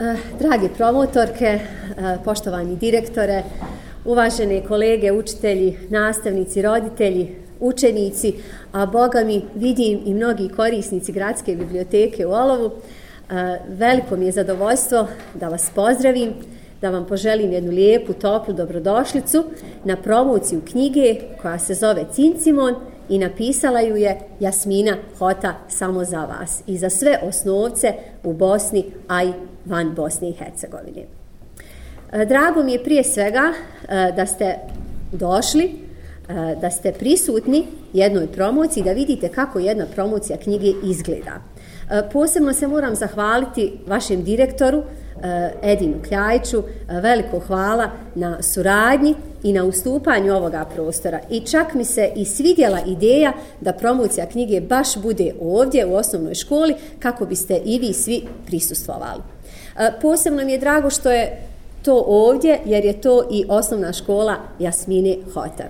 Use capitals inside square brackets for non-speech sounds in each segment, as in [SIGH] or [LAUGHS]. Eh, Dragi promotorke, eh, poštovani direktore, uvažene kolege, učitelji, nastavnici, roditelji, učenici, a boga mi vidim i mnogi korisnici Gradske biblioteke u Olovu, eh, veliko mi je zadovoljstvo da vas pozdravim, da vam poželim jednu lijepu, toplu dobrodošlicu na promociju knjige koja se zove Cincimon – i napisala ju je Jasmina Hota samo za vas i za sve osnovce u Bosni, a i van Bosne i Hercegovine. E, drago mi je prije svega e, da ste došli, e, da ste prisutni jednoj promociji, da vidite kako jedna promocija knjige izgleda. Posebno se moram zahvaliti vašem direktoru, Eh, Edinu Kljajiću. Eh, veliko hvala na suradnji i na ustupanju ovoga prostora. I čak mi se i svidjela ideja da promocija knjige baš bude ovdje u osnovnoj školi kako biste i vi svi prisustvovali. Eh, posebno mi je drago što je to ovdje jer je to i osnovna škola Jasmine Hotar.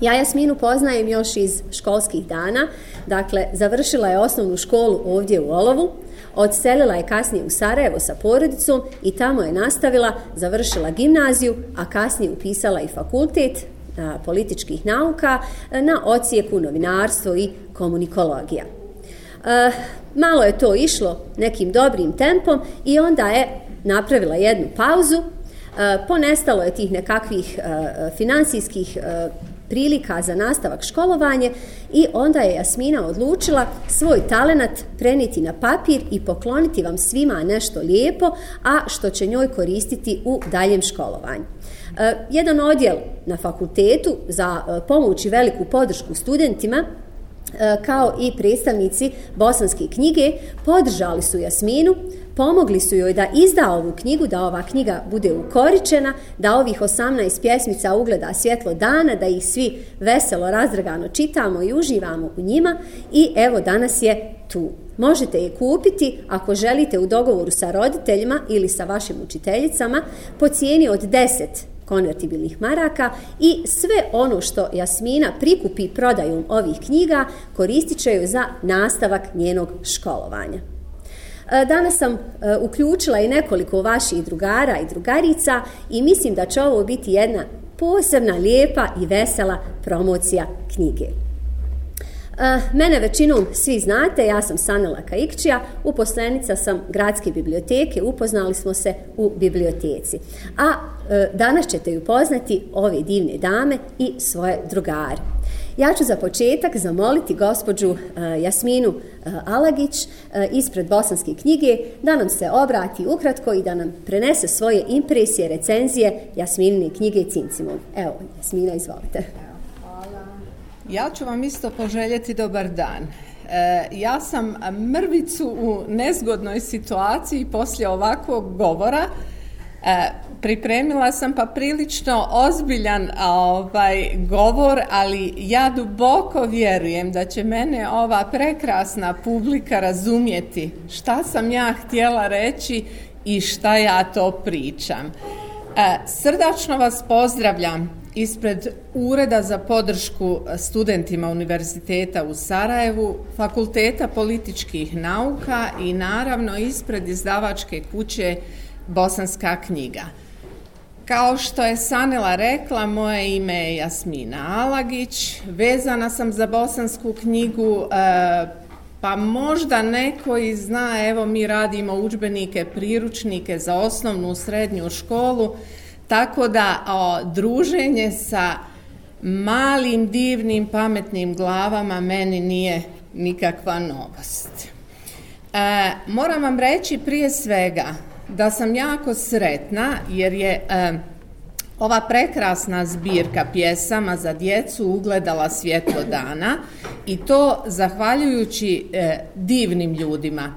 Ja Jasminu poznajem još iz školskih dana, dakle, završila je osnovnu školu ovdje u Olovu, odselila je kasnije u Sarajevo sa porodicom i tamo je nastavila, završila gimnaziju, a kasnije upisala i fakultet a, političkih nauka na ocijeku novinarstvo i komunikologija. E, malo je to išlo nekim dobrim tempom i onda je napravila jednu pauzu, e, ponestalo je tih nekakvih e, finansijskih e, prilika za nastavak školovanje i onda je Jasmina odlučila svoj talenat preniti na papir i pokloniti vam svima nešto lijepo, a što će njoj koristiti u daljem školovanju. E, jedan odjel na fakultetu za e, pomoć i veliku podršku studentima e, kao i predstavnici Bosanske knjige podržali su Jasminu, pomogli su joj da izda ovu knjigu, da ova knjiga bude ukoričena, da ovih 18 pjesmica ugleda svjetlo dana, da ih svi veselo razdragano čitamo i uživamo u njima i evo danas je tu. Možete je kupiti ako želite u dogovoru sa roditeljima ili sa vašim učiteljicama po cijeni od 10 konvertibilnih maraka i sve ono što Jasmina prikupi prodajom ovih knjiga koristit će ju za nastavak njenog školovanja. E, danas sam e, uključila i nekoliko vaših drugara i drugarica i mislim da će ovo biti jedna posebna, lijepa i vesela promocija knjige. E, mene većinom svi znate, ja sam Sanela Kaikčija, uposlenica sam Gradske biblioteke, upoznali smo se u biblioteci. A danas ćete upoznati ove divne dame i svoje drugare. Ja ću za početak zamoliti gospođu e, Jasminu e, Alagić e, ispred Bosanske knjige da nam se obrati ukratko i da nam prenese svoje impresije, recenzije Jasminine knjige Cincimov. Evo, Jasmina, izvolite. Ja ću vam isto poželjeti dobar dan. Ja sam mrvicu u nezgodnoj situaciji poslije ovakvog govora pripremila sam pa prilično ozbiljan ovaj govor, ali ja duboko vjerujem da će mene ova prekrasna publika razumjeti šta sam ja htjela reći i šta ja to pričam. E, srdačno vas pozdravljam ispred Ureda za podršku studentima Univerziteta u Sarajevu, Fakulteta političkih nauka i naravno ispred izdavačke kuće Bosanska knjiga. E, Kao što je Sanela rekla, moje ime je Jasmina Alagić, vezana sam za bosansku knjigu, e, pa možda neko i zna, evo mi radimo učbenike, priručnike za osnovnu srednju školu, tako da o, druženje sa malim, divnim, pametnim glavama meni nije nikakva novost. E, moram vam reći prije svega, da sam jako sretna jer je e, ova prekrasna zbirka pjesama za djecu ugledala svjetlo dana i to zahvaljujući e, divnim ljudima.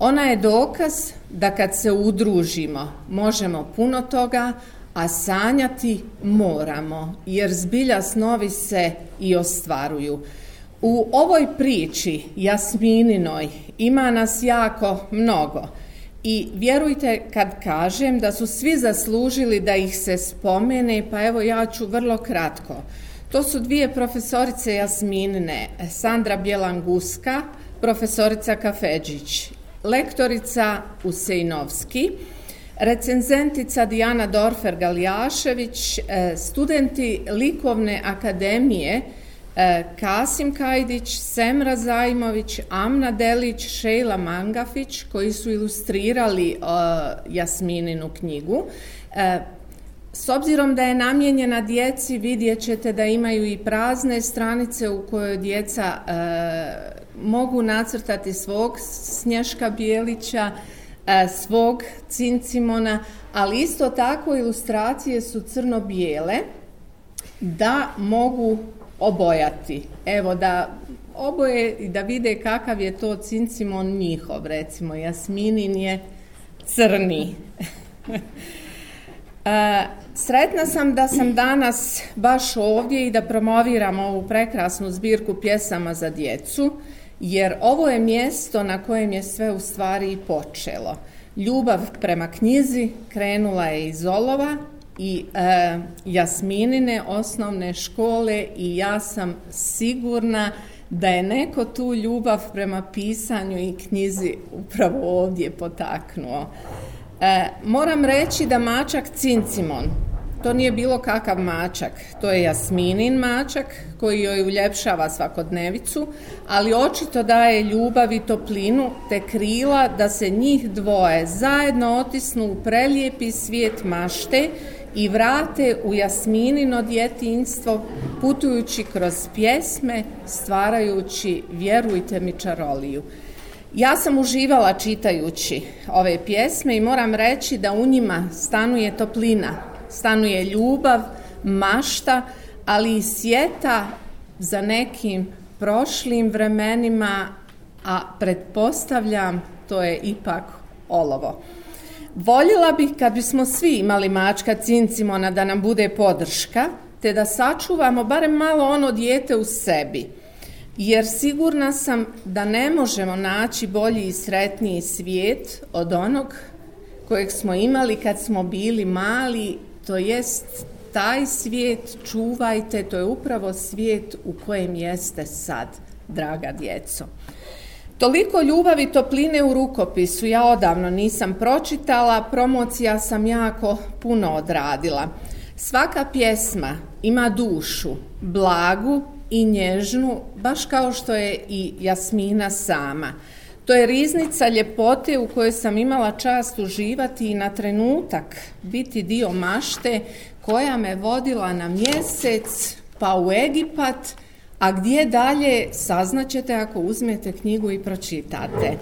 Ona je dokaz da kad se udružimo možemo puno toga, a sanjati moramo jer zbilja snovi se i ostvaruju. U ovoj priči Jasmininoj ima nas jako mnogo. I vjerujte kad kažem da su svi zaslužili da ih se spomene, pa evo ja ću vrlo kratko. To su dvije profesorice Jasminine, Sandra Bjelanguska, profesorica Kafeđić, lektorica Usejnovski, recenzentica Dijana Dorfer-Galjašević, e, studenti Likovne akademije, E, Kasim Kajdić, Semra Zajmović, Amna Delić, Šejla Mangafić koji su ilustrirali uh, Jasmininu knjigu. E, s obzirom da je namjenjena djeci, vidjet ćete da imaju i prazne stranice u kojoj djeca e, mogu nacrtati svog Snješka Bjelića, e, svog Cincimona, ali isto tako ilustracije su crno-bijele da mogu obojati. Evo da oboje i da vide kakav je to cincimon njihov, recimo jasminin je crni. [LAUGHS] Sretna sam da sam danas baš ovdje i da promoviram ovu prekrasnu zbirku pjesama za djecu, jer ovo je mjesto na kojem je sve u stvari počelo. Ljubav prema knjizi krenula je iz olova, i e, Jasminine osnovne škole i ja sam sigurna da je neko tu ljubav prema pisanju i knjizi upravo ovdje potaknuo. E, moram reći da mačak Cincimon, to nije bilo kakav mačak, to je Jasminin mačak koji joj uljepšava svakodnevicu, ali očito daje ljubav i toplinu te krila da se njih dvoje zajedno otisnu u prelijepi svijet mašte i i vrate u jasminino djetinstvo putujući kroz pjesme stvarajući vjerujte mi čaroliju. Ja sam uživala čitajući ove pjesme i moram reći da u njima stanuje toplina, stanuje ljubav, mašta, ali i sjeta za nekim prošlim vremenima, a pretpostavljam to je ipak olovo. Voljela bih kad bismo svi imali mačka cincimona da nam bude podrška, te da sačuvamo barem malo ono dijete u sebi. Jer sigurna sam da ne možemo naći bolji i sretniji svijet od onog kojeg smo imali kad smo bili mali, to jest taj svijet čuvajte, to je upravo svijet u kojem jeste sad, draga djeco. Toliko ljubavi topline u rukopisu ja odavno nisam pročitala, promocija sam jako puno odradila. Svaka pjesma ima dušu, blagu i nježnu, baš kao što je i Jasmina sama. To je riznica ljepote u kojoj sam imala čast uživati i na trenutak biti dio mašte koja me vodila na mjesec, pa u Egipat, A gdje dalje saznaćete ako uzmete knjigu i pročitate?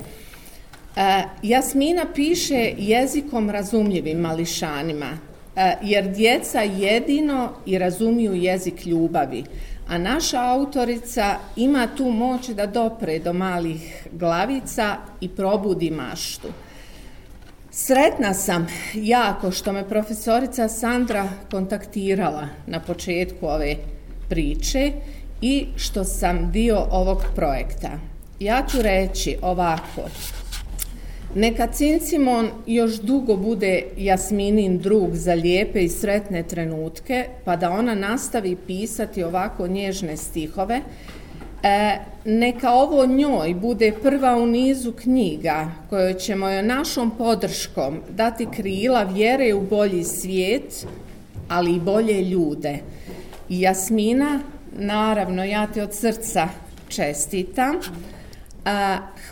E, Jasmina piše jezikom razumljivim mališanima, e, jer djeca jedino i razumiju jezik ljubavi. A naša autorica ima tu moć da dopre do malih glavica i probudi maštu. Sretna sam jako što me profesorica Sandra kontaktirala na početku ove priče, jer i što sam dio ovog projekta. Ja ću reći ovako, neka Cincimon još dugo bude Jasminin drug za lijepe i sretne trenutke, pa da ona nastavi pisati ovako nježne stihove, E, neka ovo njoj bude prva u nizu knjiga koju ćemo joj našom podrškom dati krila vjere u bolji svijet, ali i bolje ljude. Jasmina, Naravno, ja ti od srca čestitam.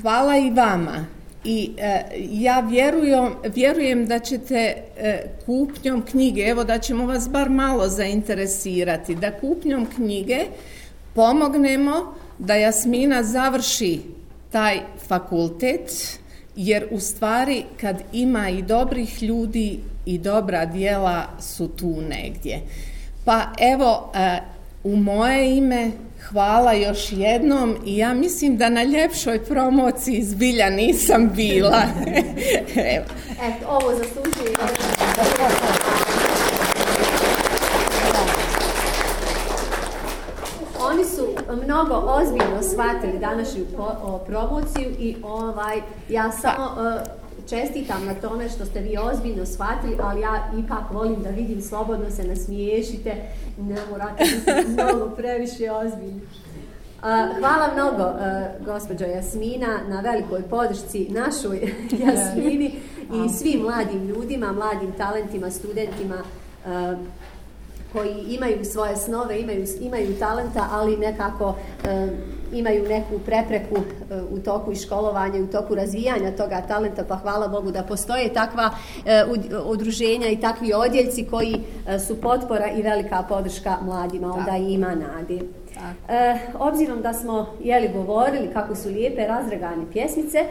Hvala i vama. I e, ja vjerujem, vjerujem da ćete e, kupnjom knjige, evo da ćemo vas bar malo zainteresirati, da kupnjom knjige pomognemo da Jasmina završi taj fakultet, jer u stvari kad ima i dobrih ljudi i dobra dijela su tu negdje. Pa evo, e, U moje ime hvala još jednom i ja mislim da na ljepšoj promociji zbilja nisam bila. [LAUGHS] Evo. Eto, ovo zaslužuje. Oni su mnogo ozbiljno shvatili današnju po, o, promociju i ovaj, ja pa, samo... Pa. Uh, čestitam na tome što ste vi ozbiljno shvatili, ali ja ipak volim da vidim slobodno se nasmiješite. Ne morate biti [LAUGHS] mnogo previše ozbiljni. Hvala mnogo, e, gospođo Jasmina, na velikoj podršci našoj [LAUGHS] Jasmini i svim mladim ljudima, mladim talentima, studentima e, koji imaju svoje snove, imaju, imaju talenta, ali nekako e, imaju neku prepreku eh, u toku školovanja, u toku razvijanja toga talenta, pa hvala Bogu da postoje takva odruženja eh, i takvi odjeljci koji eh, su potpora i velika podrška mladima, onda i ima nade. E, obzirom da smo jeli govorili kako su lijepe razregane pjesmice, e,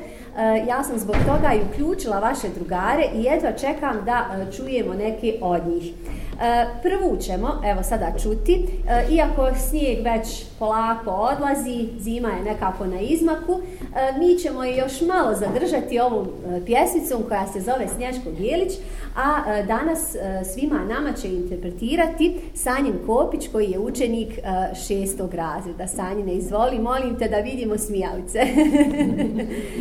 ja sam zbog toga i uključila vaše drugare i jedva čekam da e, čujemo neke od njih. E, prvu ćemo, evo sada čuti, e, iako snijeg već polako odlazi, zima je nekako na izmaku, e, mi ćemo još malo zadržati ovom e, pjesmicom koja se zove Snješko Bjelić, a e, danas e, svima nama će interpretirati Sanjin Kopić koji je učenik e, šestog razreda. Sanjine, izvoli, molim te da vidimo smijalice.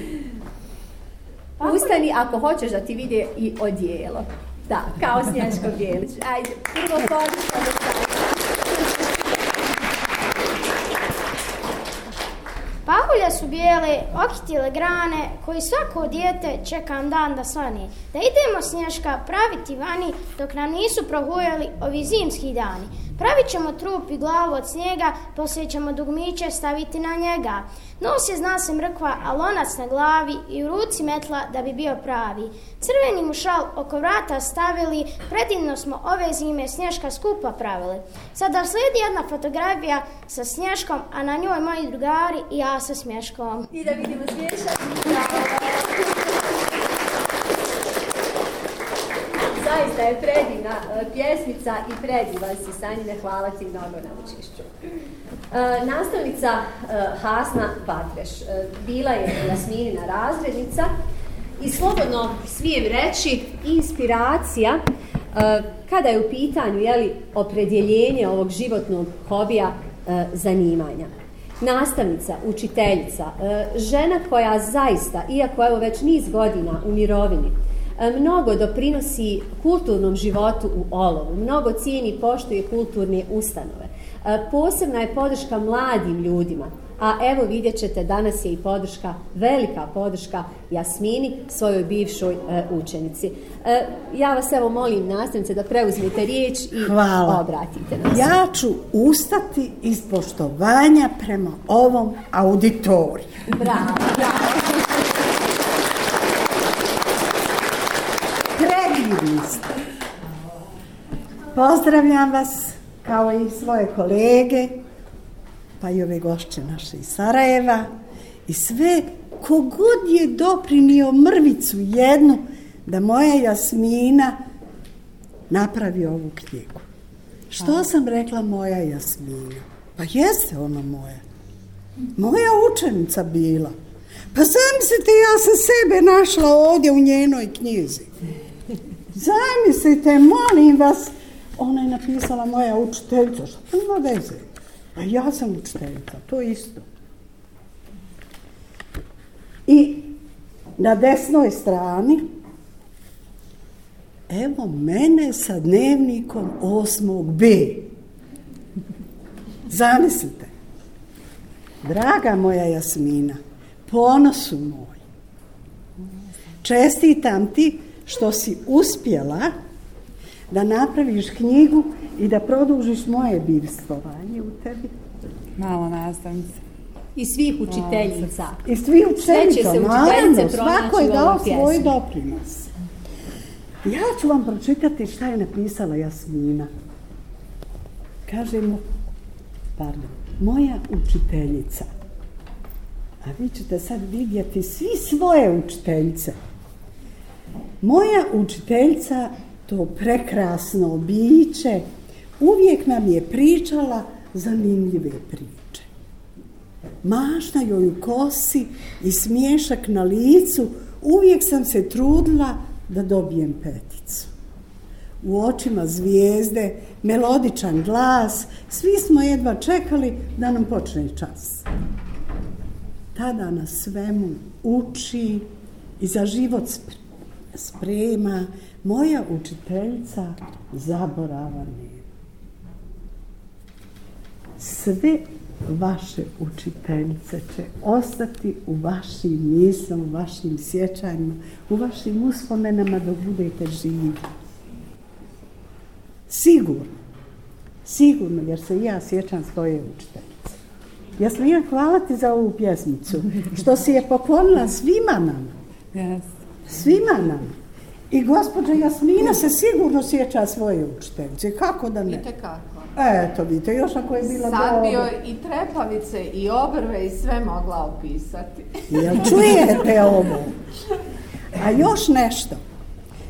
[LAUGHS] Ustani ako hoćeš da ti vide i odijelo. Da, kao Snješko Bjelić. Ajde, prvo podišta do sada. su bijele, okitile grane, koji svako dijete čekam dan da slani. Da idemo snješka praviti vani, dok nam nisu prohujali ovi zimski dani. Pravit ćemo trup i glavu od snijega, poslije ćemo dugmiće staviti na njega. Nos je znao se mrkva, a lonac na glavi i u ruci metla da bi bio pravi. Crveni mu šal oko vrata stavili, predivno smo ove zime snješka skupa pravili. Sada slijedi jedna fotografija sa snješkom, a na njoj moji drugari i ja sa smješkom. I da vidimo snješak. je predivna e, pjesmica i predivan si Sanjine, hvala ti mnogo na učišću. E, nastavnica e, Hasna Patreš bila je Jasminina razrednica i slobodno smijem reći inspiracija kada je u pitanju jeli, opredjeljenje ovog životnog hobija zanimanja. Nastavnica, učiteljica, žena koja zaista, iako je već niz godina u mirovini, E, mnogo doprinosi kulturnom životu u Olovu, mnogo cijeni i poštuje kulturne ustanove. E, posebna je podrška mladim ljudima, a evo vidjet ćete danas je i podrška, velika podrška Jasmini, svojoj bivšoj e, učenici. Ja vas evo molim nastavnice da preuzmite riječ i Hvala. obratite nas. Ja ću ustati iz poštovanja prema ovom auditoriju. Bravo. Bravo. Krista. Pozdravljam vas kao i svoje kolege, pa i ove gošće naše iz Sarajeva i sve kogod je doprinio mrvicu jednu da moja Jasmina napravi ovu knjigu. Što A. sam rekla moja Jasmina? Pa jeste ona moja. Moja učenica bila. Pa sam se ti ja sa sebe našla ovdje u njenoj knjizi. Zamislite, molim vas, ona je napisala moja učiteljica, što to ima veze? A ja sam učiteljica, to je isto. I na desnoj strani, evo mene sa dnevnikom osmog B. Zamislite, draga moja Jasmina, ponosu moj, čestitam ti, što si uspjela da napraviš knjigu i da produžiš moje birstvovanje u tebi. Malo nastavnice. I svih učiteljica. I svih učiteljica, naravno. Svako je dao svoj doprinos. Ja ću vam pročitati šta je napisala Jasmina. Kaže mu, pardon, moja učiteljica. A vi ćete sad vidjeti svi svoje učiteljice. Učiteljice. Moja učiteljca, to prekrasno biće, uvijek nam je pričala zanimljive priče. Mašna joj u kosi i smješak na licu, uvijek sam se trudila da dobijem peticu. U očima zvijezde, melodičan glas, svi smo jedva čekali da nam počne čas. Tada na svemu uči i za život spri sprema moja učiteljica zaborava nema. Sve vaše učiteljice će ostati u vašim mislom, u vašim sjećanjima, u vašim uspomenama dok budete živi. Sigurno. Sigurno, jer se ja sjećam svoje učiteljice. Jasmina, hvala ti za ovu pjesmicu, što si je poklonila svima nama. Yes svima nam. I gospođa Jasmina se sigurno sjeća svoje učiteljice, kako da ne? I tekako. Eto, vidite, još ako je bila Sad dobro. Sad bi joj i trepavice i obrve i sve mogla opisati. Jel čujete ovo? A još nešto.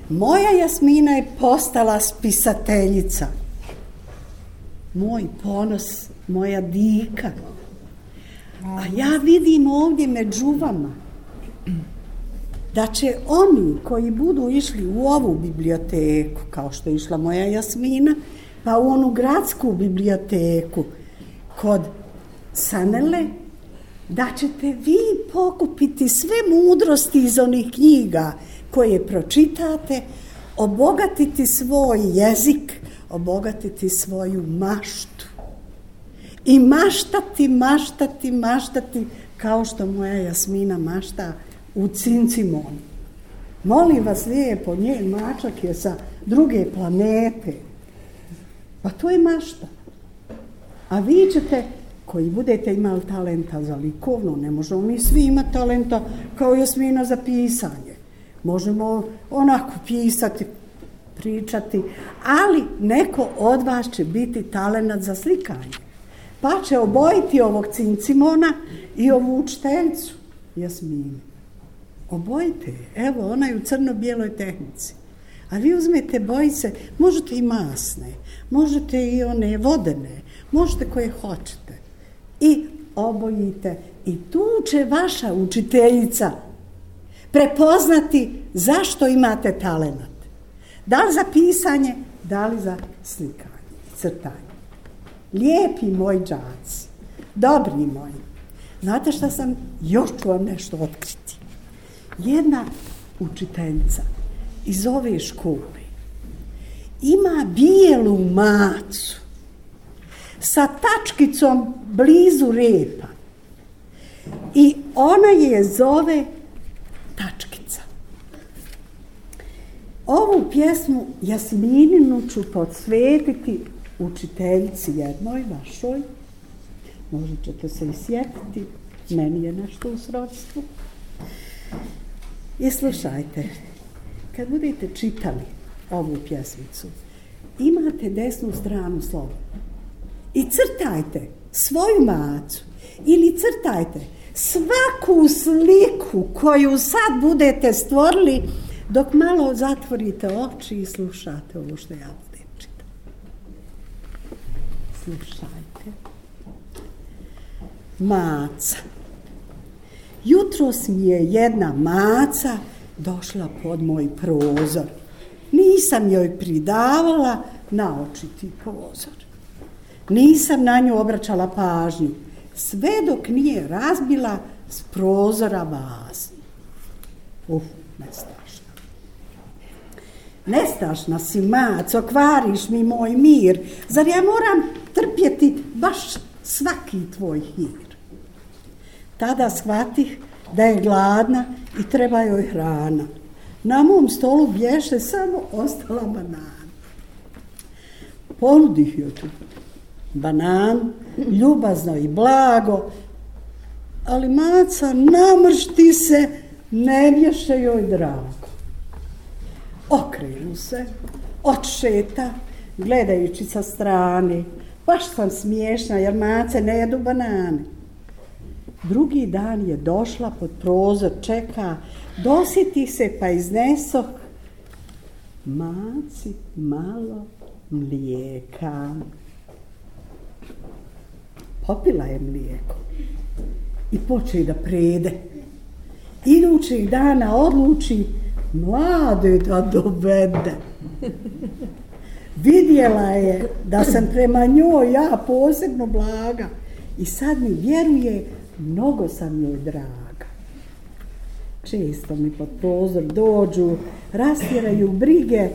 Moja Jasmina je postala spisateljica. Moj ponos, moja dika. A ja vidim ovdje među vama da će oni koji budu išli u ovu biblioteku, kao što je išla moja Jasmina, pa u onu gradsku biblioteku kod Sanele, da ćete vi pokupiti sve mudrosti iz onih knjiga koje pročitate, obogatiti svoj jezik, obogatiti svoju maštu. I maštati, maštati, maštati, kao što moja Jasmina maštati, u Cincimon. Molim vas lijepo, njen mačak je sa druge planete. Pa to je mašta. A vi ćete, koji budete imali talenta za likovno, ne možemo mi svi imati talenta kao Jasmina za pisanje. Možemo onako pisati, pričati, ali neko od vas će biti talenat za slikanje. Pa će obojiti ovog cincimona i ovu učiteljicu Jasminu obojite je. Evo, ona je u crno-bijeloj tehnici. A vi uzmete bojice, možete i masne, možete i one vodene, možete koje hoćete. I obojite. I tu će vaša učiteljica prepoznati zašto imate talent. Da li za pisanje, da li za slikanje, crtanje. Lijepi moj džac, dobri moj. Znate šta sam još ću vam nešto otkriti? jedna učiteljica iz ove škole ima bijelu macu sa tačkicom blizu repa i ona je zove tačkica. Ovu pjesmu Jasmininu ću podsvetiti učiteljici jednoj vašoj. Možda ćete se i sjetiti, meni je nešto u srodstvu. I slušajte, kad budete čitali ovu pjesmicu, imate desnu stranu slova i crtajte svoju macu ili crtajte svaku sliku koju sad budete stvorili dok malo zatvorite oči i slušate ovo što ja budem čitala. Slušajte. Maca. Maca. Jutros mi je jedna maca došla pod moj prozor. Nisam joj pridavala naočiti prozor. Nisam na nju obraćala pažnju, sve dok nije razbila s prozora vazni. Uf, uh, nestašna. Nestašna si, maco, kvariš mi moj mir. Zar ja moram trpjeti baš svaki tvoj hir? Tada shvatih da je gladna i treba joj hrana. Na mom stolu bješe samo ostala banana. Ponudih joj tu banan, ljubazno i blago, ali maca namršti se, ne bješe joj drago. Okrenu se, odšeta, gledajući sa strane, baš sam smiješna jer mace ne jedu banane. Drugi dan je došla pod prozor, čeka, dositi se pa izneso maci malo mlijeka. Popila je mlijeko i poče da prede. Idućih dana odluči mlade da dovede. Vidjela je da sam prema njoj ja posebno blaga i sad mi vjeruje da mnogo sam joj draga. Često mi pod prozor dođu, rastiraju brige,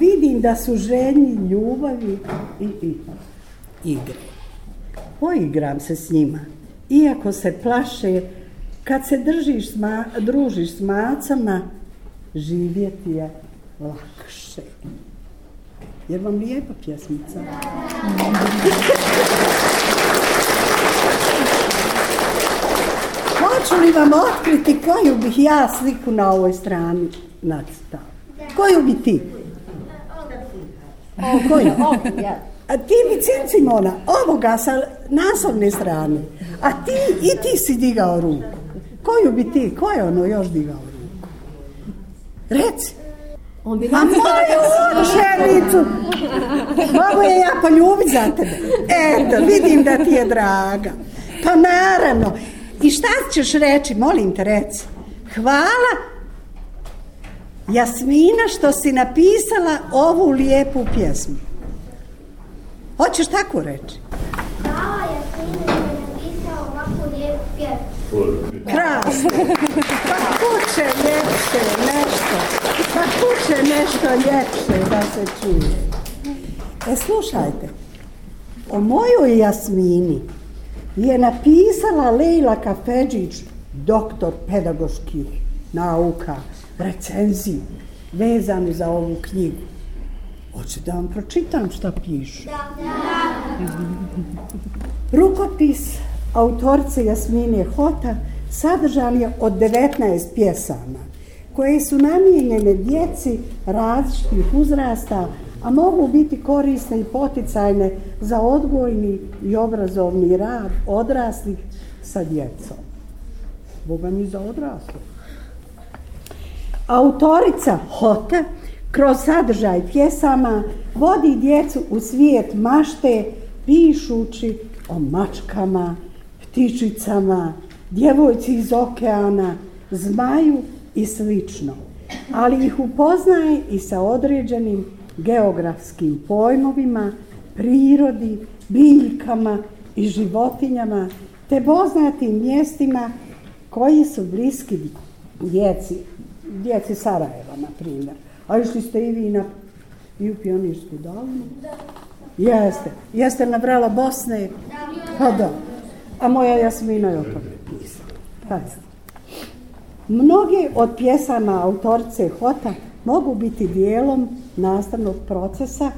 vidim da su ženji ljubavi i, i igre. Poigram se s njima, iako se plaše, kad se držiš sma, družiš s macama, živjeti je lakše. Jer vam lijepa pjesmica. Ja. [LAUGHS] Hoću li vam otkriti koju bih ja sliku na ovoj strani nacitala? Koju bi ti? O, koju? [LAUGHS] A ti bi cim Simona, ovoga sa naslovne strane. A ti, i ti si digao ruku. Koju bi ti, ko je ono još digao ruku? Reci. A moju ženicu! Mogu je ja poljubit za tebe? Eto, vidim da ti je draga. Pa naravno, I šta ćeš reći, molim te reci. Hvala Jasmina što si napisala ovu lijepu pjesmu. Hoćeš tako reći? Hvala Jasmina što je napisala ovakvu lijepu pjesmu. Krasno. Pa kuće ljepše nešto. Pa kuće nešto ljepše da se čuje. E slušajte, o mojoj Jasmini je napisala Leila Kafeđić, doktor pedagoških nauka, recenziju, vezanu za ovu knjigu. Hoće da vam pročitam šta piše? Da, da. [LAUGHS] Rukopis autorce Jasmine Hota sadržan je od 19 pjesama koje su namijenjene djeci različitih uzrasta a mogu biti korisne i poticajne za odgojni i obrazovni rad odraslih sa djecom. Boga mi za odraslo. Autorica Hota kroz sadržaj pjesama vodi djecu u svijet mašte pišući o mačkama, ptičicama, djevojci iz okeana, zmaju i slično. Ali ih upoznaje i sa određenim geografskim pojmovima, prirodi, biljkama i životinjama, te poznatim mjestima koji su bliski djeci, djeci Sarajeva, na primjer. A išli ste i vi na, i u pionirsku dolinu? Da. Jeste. Jeste na Vrelo Bosne? Da. Pa da. A moja Jasmina je o tome pisala. Pa Mnogi od pjesama autorce Hotak mogu biti dijelom nastavnog procesa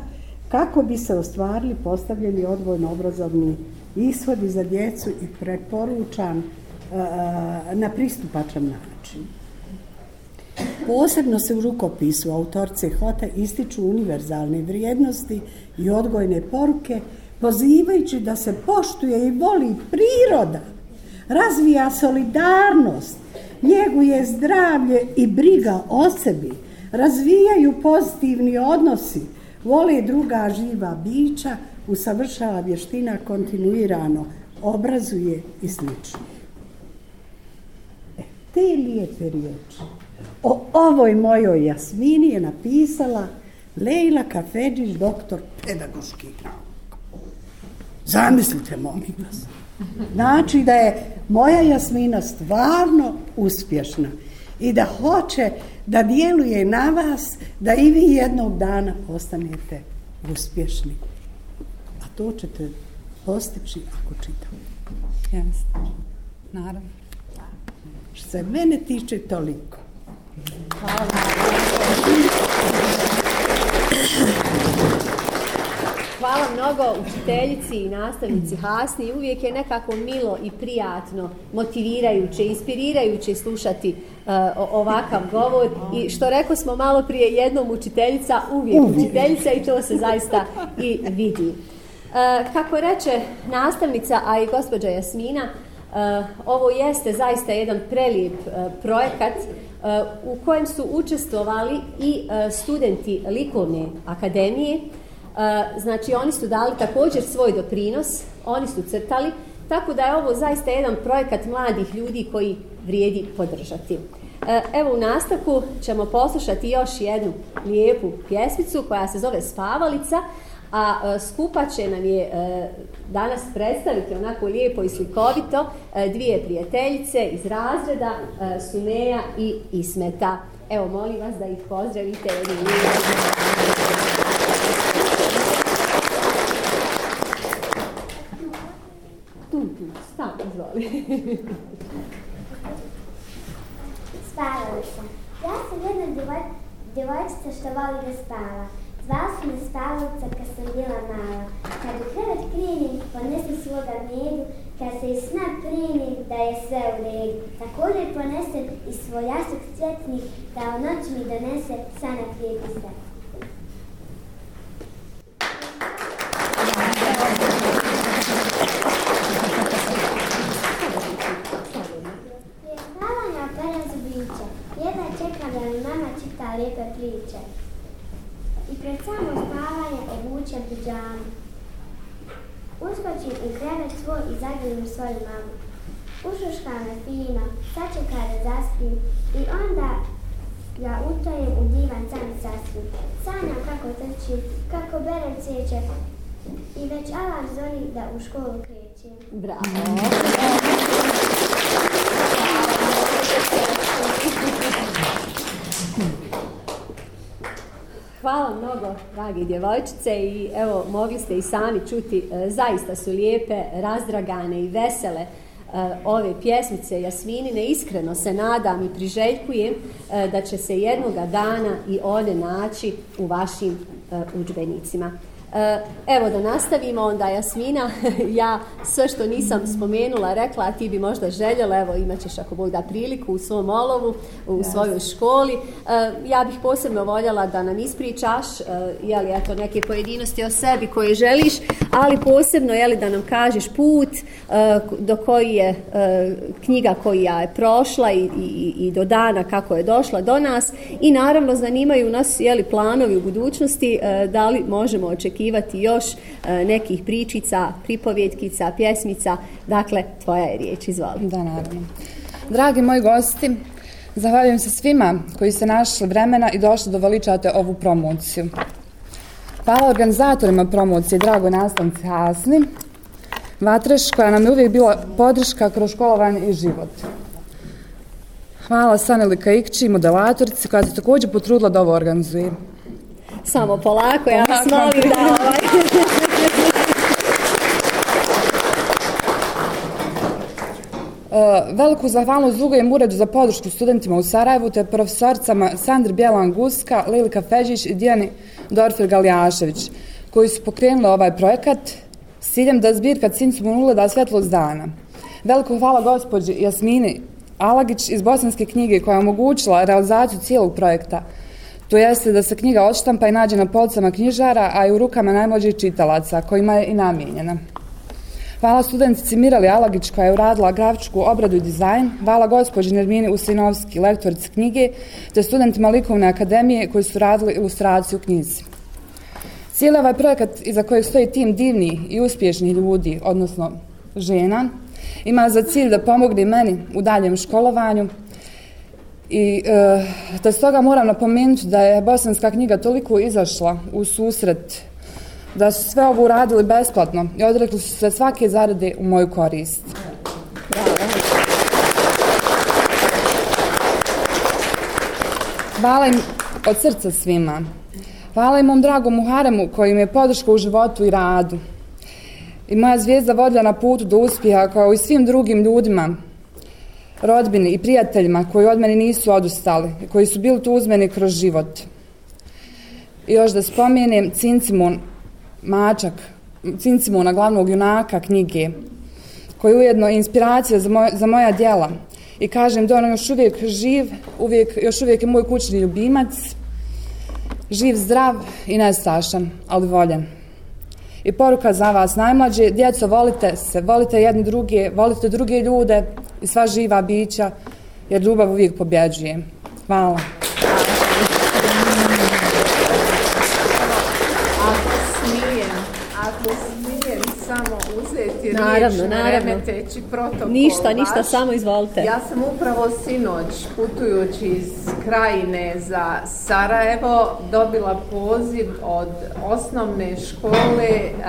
kako bi se ostvarili postavljeni odvojno obrazovni ishodi za djecu i preporučan e, e, na pristupačan način. Posebno se u rukopisu autorce Hota ističu univerzalne vrijednosti i odgojne poruke, pozivajući da se poštuje i voli priroda, razvija solidarnost, njeguje zdravlje i briga o sebi, razvijaju pozitivni odnosi, vole druga živa bića, usavršava vještina kontinuirano, obrazuje i slično. E, te lijepe riječi o ovoj mojoj Jasmini je napisala Leila Kafeđić, doktor pedagoških nauka. Zamislite, molim vas. Znači da je moja Jasmina stvarno uspješna i da hoće da dijeluje na vas, da i vi jednog dana postanete uspješni. A to ćete postići ako čitam. Ja mislim. Naravno. Što se mene tiče, toliko. Hvala. hvala mnogo učiteljici i nastavnici Hasni. Uvijek je nekako milo i prijatno, motivirajuće, inspirirajuće slušati uh, ovakav govor. I što rekao smo malo prije, jednom učiteljica, uvijek, uvijek. učiteljica i to se zaista i vidi. Uh, kako reče nastavnica, a i gospođa Jasmina, uh, ovo jeste zaista jedan prelijep uh, projekat uh, u kojem su učestvovali i uh, studenti Likovne akademije, uh, E, znači, oni su dali također svoj doprinos, oni su crtali, tako da je ovo zaista jedan projekat mladih ljudi koji vrijedi podržati. E, evo u nastavku ćemo poslušati još jednu lijepu pjesmicu koja se zove Spavalica, a e, skupa će nam je danas predstaviti onako lijepo i slikovito dvije prijateljice iz razreda Suneja i Ismeta. Evo, molim vas da ih pozdravite. Jednim. [LAUGHS] Spavali smo. Ja sam jedna djevoj, djevojčica što voli da spava. Zvala su me spavalica kad sam bila mala. Kad u krevet krenim, ponesem svoga medu, kad se iz sna krenim, da je sve u redu. Također ponesem i svoj jasok cvjetni, da u noć mi donese sana krijeti sve. kada mi mama čita lijepe priče. I pred samo spavanje obučem piđamu. Uskočim u krevet svoj i zagrijem svoju mamu. Ušuška me fino, sačeka da zaspim i onda ja utojem u divan sam sasvim. Sanjam kako trči, kako berem cvijeće i već alarm zoni da u školu krećem. Bravo! [LAUGHS] Hvala mnogo, dragi djevojčice. I evo, mogli ste i sami čuti, e, zaista su lijepe, razdragane i vesele e, ove pjesmice Jasminine. Iskreno se nadam i priželjkujem e, da će se jednoga dana i one naći u vašim učbenicima. Eh, evo da nastavimo onda Jasmina, [LAUGHS] ja sve što nisam spomenula rekla, ti bi možda željela, evo imat ćeš ako Bog da priliku u svom olovu, u yes. svojoj školi. Eh, ja bih posebno voljela da nam ispričaš, eh, je li eto neke pojedinosti o sebi koje želiš, ali posebno je li da nam kažeš put do koji je knjiga koja je prošla i, i, i do dana kako je došla do nas i naravno zanimaju nas je li, planovi u budućnosti, da li možemo očekivati očekivati još e, nekih pričica, pripovjetkica, pjesmica. Dakle, tvoja je riječ, izvoli. Da, naravno. Dragi moji gosti, zahvaljujem se svima koji ste našli vremena i došli da veličate ovu promociju. Hvala organizatorima promocije, drago nastavnici Hasni, Vatreš koja nam je uvijek bila podrška kroz školovanje i život. Hvala Sanelika Ikći, modelatorci, koja se također potrudila da ovo organizuje. Samo polako, ja vas novi da ovaj. [LAUGHS] Uh, veliku zahvalnost dugujem uredu za podršku studentima u Sarajevu te profesorcama Sandri Bjelan-Guska, Lilika Fežić i Dijani Dorfir-Galijašević koji su pokrenuli ovaj projekat s ciljem da zbirka Cincu Munula da svjetlost dana. Veliko hvala gospođi Jasmini Alagić iz Bosanske knjige koja je omogućila realizaciju cijelog projekta. To jeste da se knjiga odštampa i nađe na polcama knjižara, a i u rukama najmlađih čitalaca, kojima je i namijenjena. Hvala studentici Mirali Alagić koja je uradila grafičku obradu i dizajn, hvala gospođi Nermini Usinovski, lektorici knjige, te studentima likovne akademije koji su radili ilustraciju knjizi. Cijeli ovaj projekat iza kojeg stoji tim divnih i uspješnih ljudi, odnosno žena, ima za cilj da pomogne meni u daljem školovanju, I e, te stoga moram napomenuti da je bosanska knjiga toliko izašla u susret da su sve ovo uradili besplatno i odrekli su se svake zarade u moju korist. Hvala im od srca svima. Hvala i mom dragom Muharemu koji mi je podrška u životu i radu. I moja zvijezda vodlja na putu do uspjeha kao i svim drugim ljudima rodbini i prijateljima koji od mene nisu odustali, koji su bili tu uzmeni kroz život. I još da spomenem Cincimun, mačak, Cincimuna, glavnog junaka knjige, koji je ujedno inspiracija za, moj, za moja djela. I kažem da on još uvijek živ, uvijek, još uvijek je moj kućni ljubimac, živ, zdrav i nestašan, ali voljen. I poruka za vas, najmlađe, djeco, volite se, volite jedne druge, volite druge ljude, i sva živa bića, jer ljubav uvijek pobjeđuje. Hvala. Naravno, riječ, naravno. teći protokol. Ništa, ništa, vaš. samo izvolite. Ja sam upravo sinoć putujući iz krajine za Sarajevo dobila poziv od osnovne škole uh,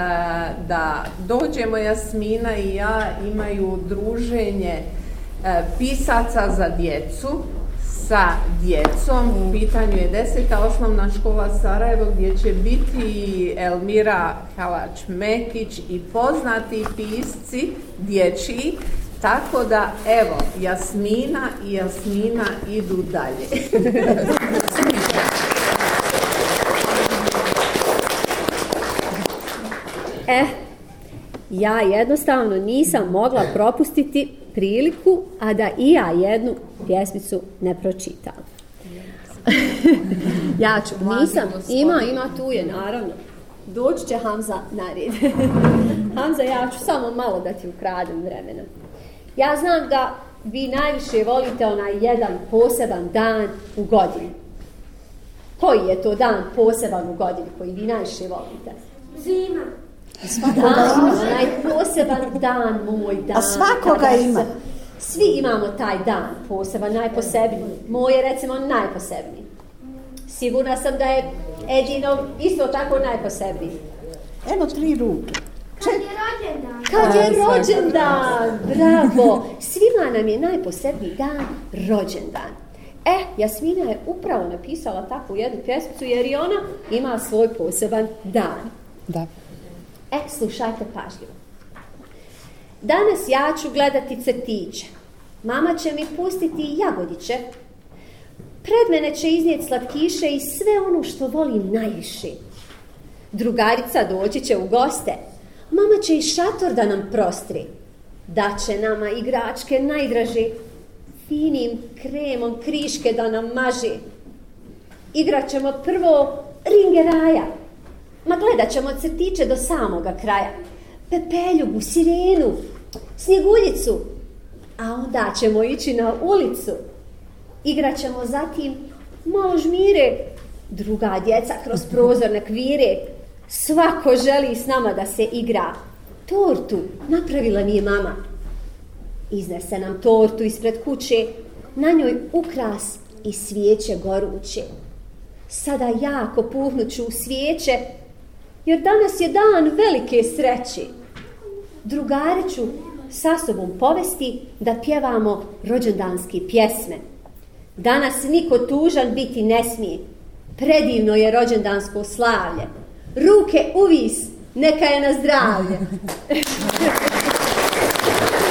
da dođemo Jasmina i ja imaju druženje uh, E, pisaca za djecu sa djecom. U pitanju je deseta osnovna škola Sarajevo gdje će biti Elmira Halač-Mekić i poznati pisci dječji. Tako da, evo, Jasmina i Jasmina idu dalje. [LAUGHS] ja jednostavno nisam mogla propustiti priliku, a da i ja jednu pjesmicu ne pročitam. [LAUGHS] ja ću, nisam, ima, ima, tu je, naravno. Doći će Hamza na red. [LAUGHS] Hamza, ja ću samo malo da ti ukradem vremena. Ja znam da vi najviše volite onaj jedan poseban dan u godini. Koji je to dan poseban u godini koji vi najviše volite? Zima. Svakoga da, ima. Onaj poseban dan moj dan. A svakoga ima. Svi imamo taj dan poseban, najposebniji. Moj je recimo najposebniji. Sigurna sam da je Edino isto tako najposebniji. Eno tri ruke. Kad je rođendan. Kad je rođendan, bravo. Svima nam je najposebniji dan rođendan. E, Jasmina je upravo napisala takvu jednu pjesmicu jer i ona ima svoj poseban dan. Da. E, slušajte pažljivo. Danas ja ću gledati crtiće. Mama će mi pustiti jagodiće. Pred mene će iznijeti slatkiše i sve ono što volim najviše. Drugarica doći će u goste. Mama će i šator da nam prostri. Da će nama igračke najdraži. Finim kremom kriške da nam maži. Igraćemo prvo ringeraja. raja. Ma gledat ćemo crtiće do samoga kraja. Pepeljugu, sirenu, snjeguljicu. A onda ćemo ići na ulicu. Igrat ćemo zatim malo žmire. Druga djeca kroz prozor na kvire. Svako želi s nama da se igra. Tortu napravila mi je mama. Iznese nam tortu ispred kuće. Na njoj ukras i svijeće goruće. Sada jako puhnuću u svijeće, jer danas je dan velike sreće. Drugare ću sa sobom povesti da pjevamo rođendanske pjesme. Danas niko tužan biti ne smije. Predivno je rođendansko slavlje. Ruke uvis, neka je na zdravlje.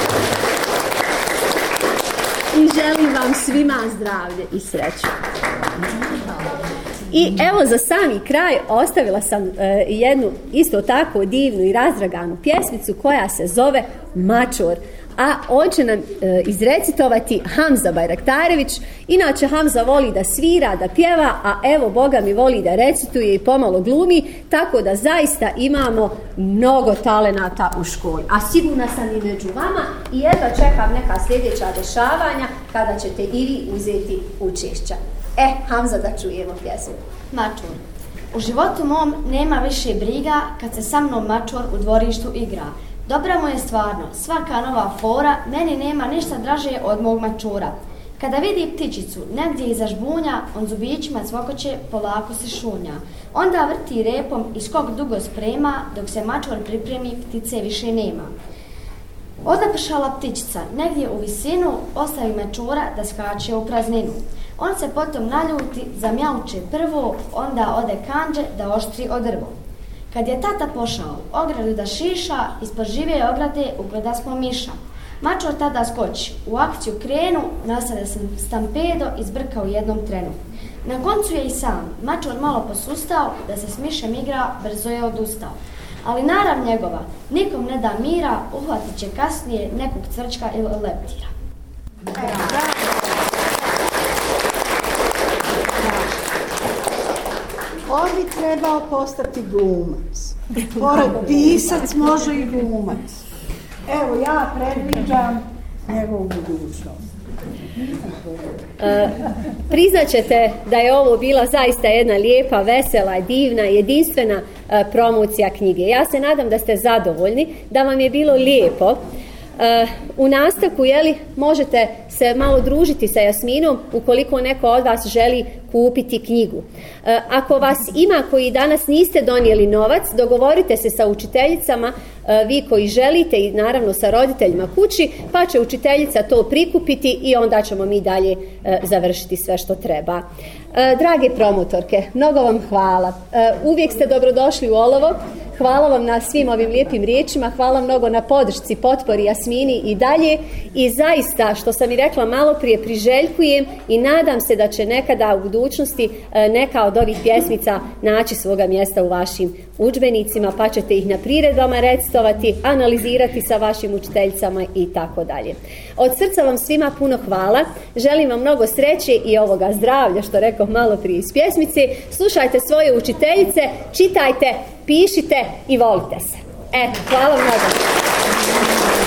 [LAUGHS] I želim vam svima zdravlje i sreću. Hvala. I evo za sami kraj ostavila sam uh, jednu isto tako divnu i razdraganu pjesmicu koja se zove Mačor. A on će nam e, izrecitovati Hamza Bajraktarević. Inače, Hamza voli da svira, da pjeva, a evo, Boga mi voli da recituje i pomalo glumi, tako da zaista imamo mnogo talenata u školi. A sigurna sam i među vama i jedva čekam neka sljedeća dešavanja kada ćete i vi uzeti učešća. E, Hamza, da čujemo pjesmu. Mačur. U životu mom nema više briga kad se sa mnom mačur u dvorištu igra. Dobra mu je stvarno, svaka nova fora, meni nema ništa draže od mog mačura. Kada vidi ptičicu, negdje iza žbunja, on zubićima cvokoće polako se šunja. Onda vrti repom i skok dugo sprema, dok se mačor pripremi, ptice više nema. Odapršala ptičica, negdje u visinu, ostavi mačura da skače u prazninu. On se potom naljuti, zamjauče prvo, onda ode kanđe da oštri od drvo. Kad je tata pošao u ogradu da šiša, ispod žive ograde ugleda smo miša. Mačo tada skoči, u akciju krenu, nasada sam stampedo i zbrka u jednom trenu. Na koncu je i sam, mačo malo posustao, da se s mišem igra, brzo je odustao. Ali narav njegova, nikom ne da mira, uhvatit će kasnije nekog crčka ili leptira. E, bravo. on bi trebao postati glumac. Pored pisac može i glumac. Evo, ja predviđam njegovu budućnost. Uh, priznaćete da je ovo bila zaista jedna lijepa, vesela, divna, jedinstvena uh, promocija knjige. Ja se nadam da ste zadovoljni, da vam je bilo lijepo. Uh, Eh, u nastavku jeli, možete se malo družiti sa Jasminom ukoliko neko od vas želi kupiti knjigu. Eh, ako vas ima koji danas niste donijeli novac, dogovorite se sa učiteljicama, eh, vi koji želite i naravno sa roditeljima kući, pa će učiteljica to prikupiti i onda ćemo mi dalje završiti sve što treba. Drage promotorke, mnogo vam hvala. Uvijek ste dobrodošli u Olovo. Hvala vam na svim ovim lijepim riječima, hvala mnogo na podršci, potpori Jasmini i dalje. I zaista, što sam i rekla malo prije, priželjkujem i nadam se da će nekada u budućnosti e, neka od ovih pjesmica naći svoga mjesta u vašim učbenicima, pa ćete ih na priredbama recitovati, analizirati sa vašim učiteljcama i tako dalje. Od srca vam svima puno hvala, želim vam mnogo sreće i ovoga zdravlja, što rekao malo prije iz pjesmice. Slušajte svoje učiteljice, čitajte pišite i volite se. Eto, hvala vam. Hvala vam.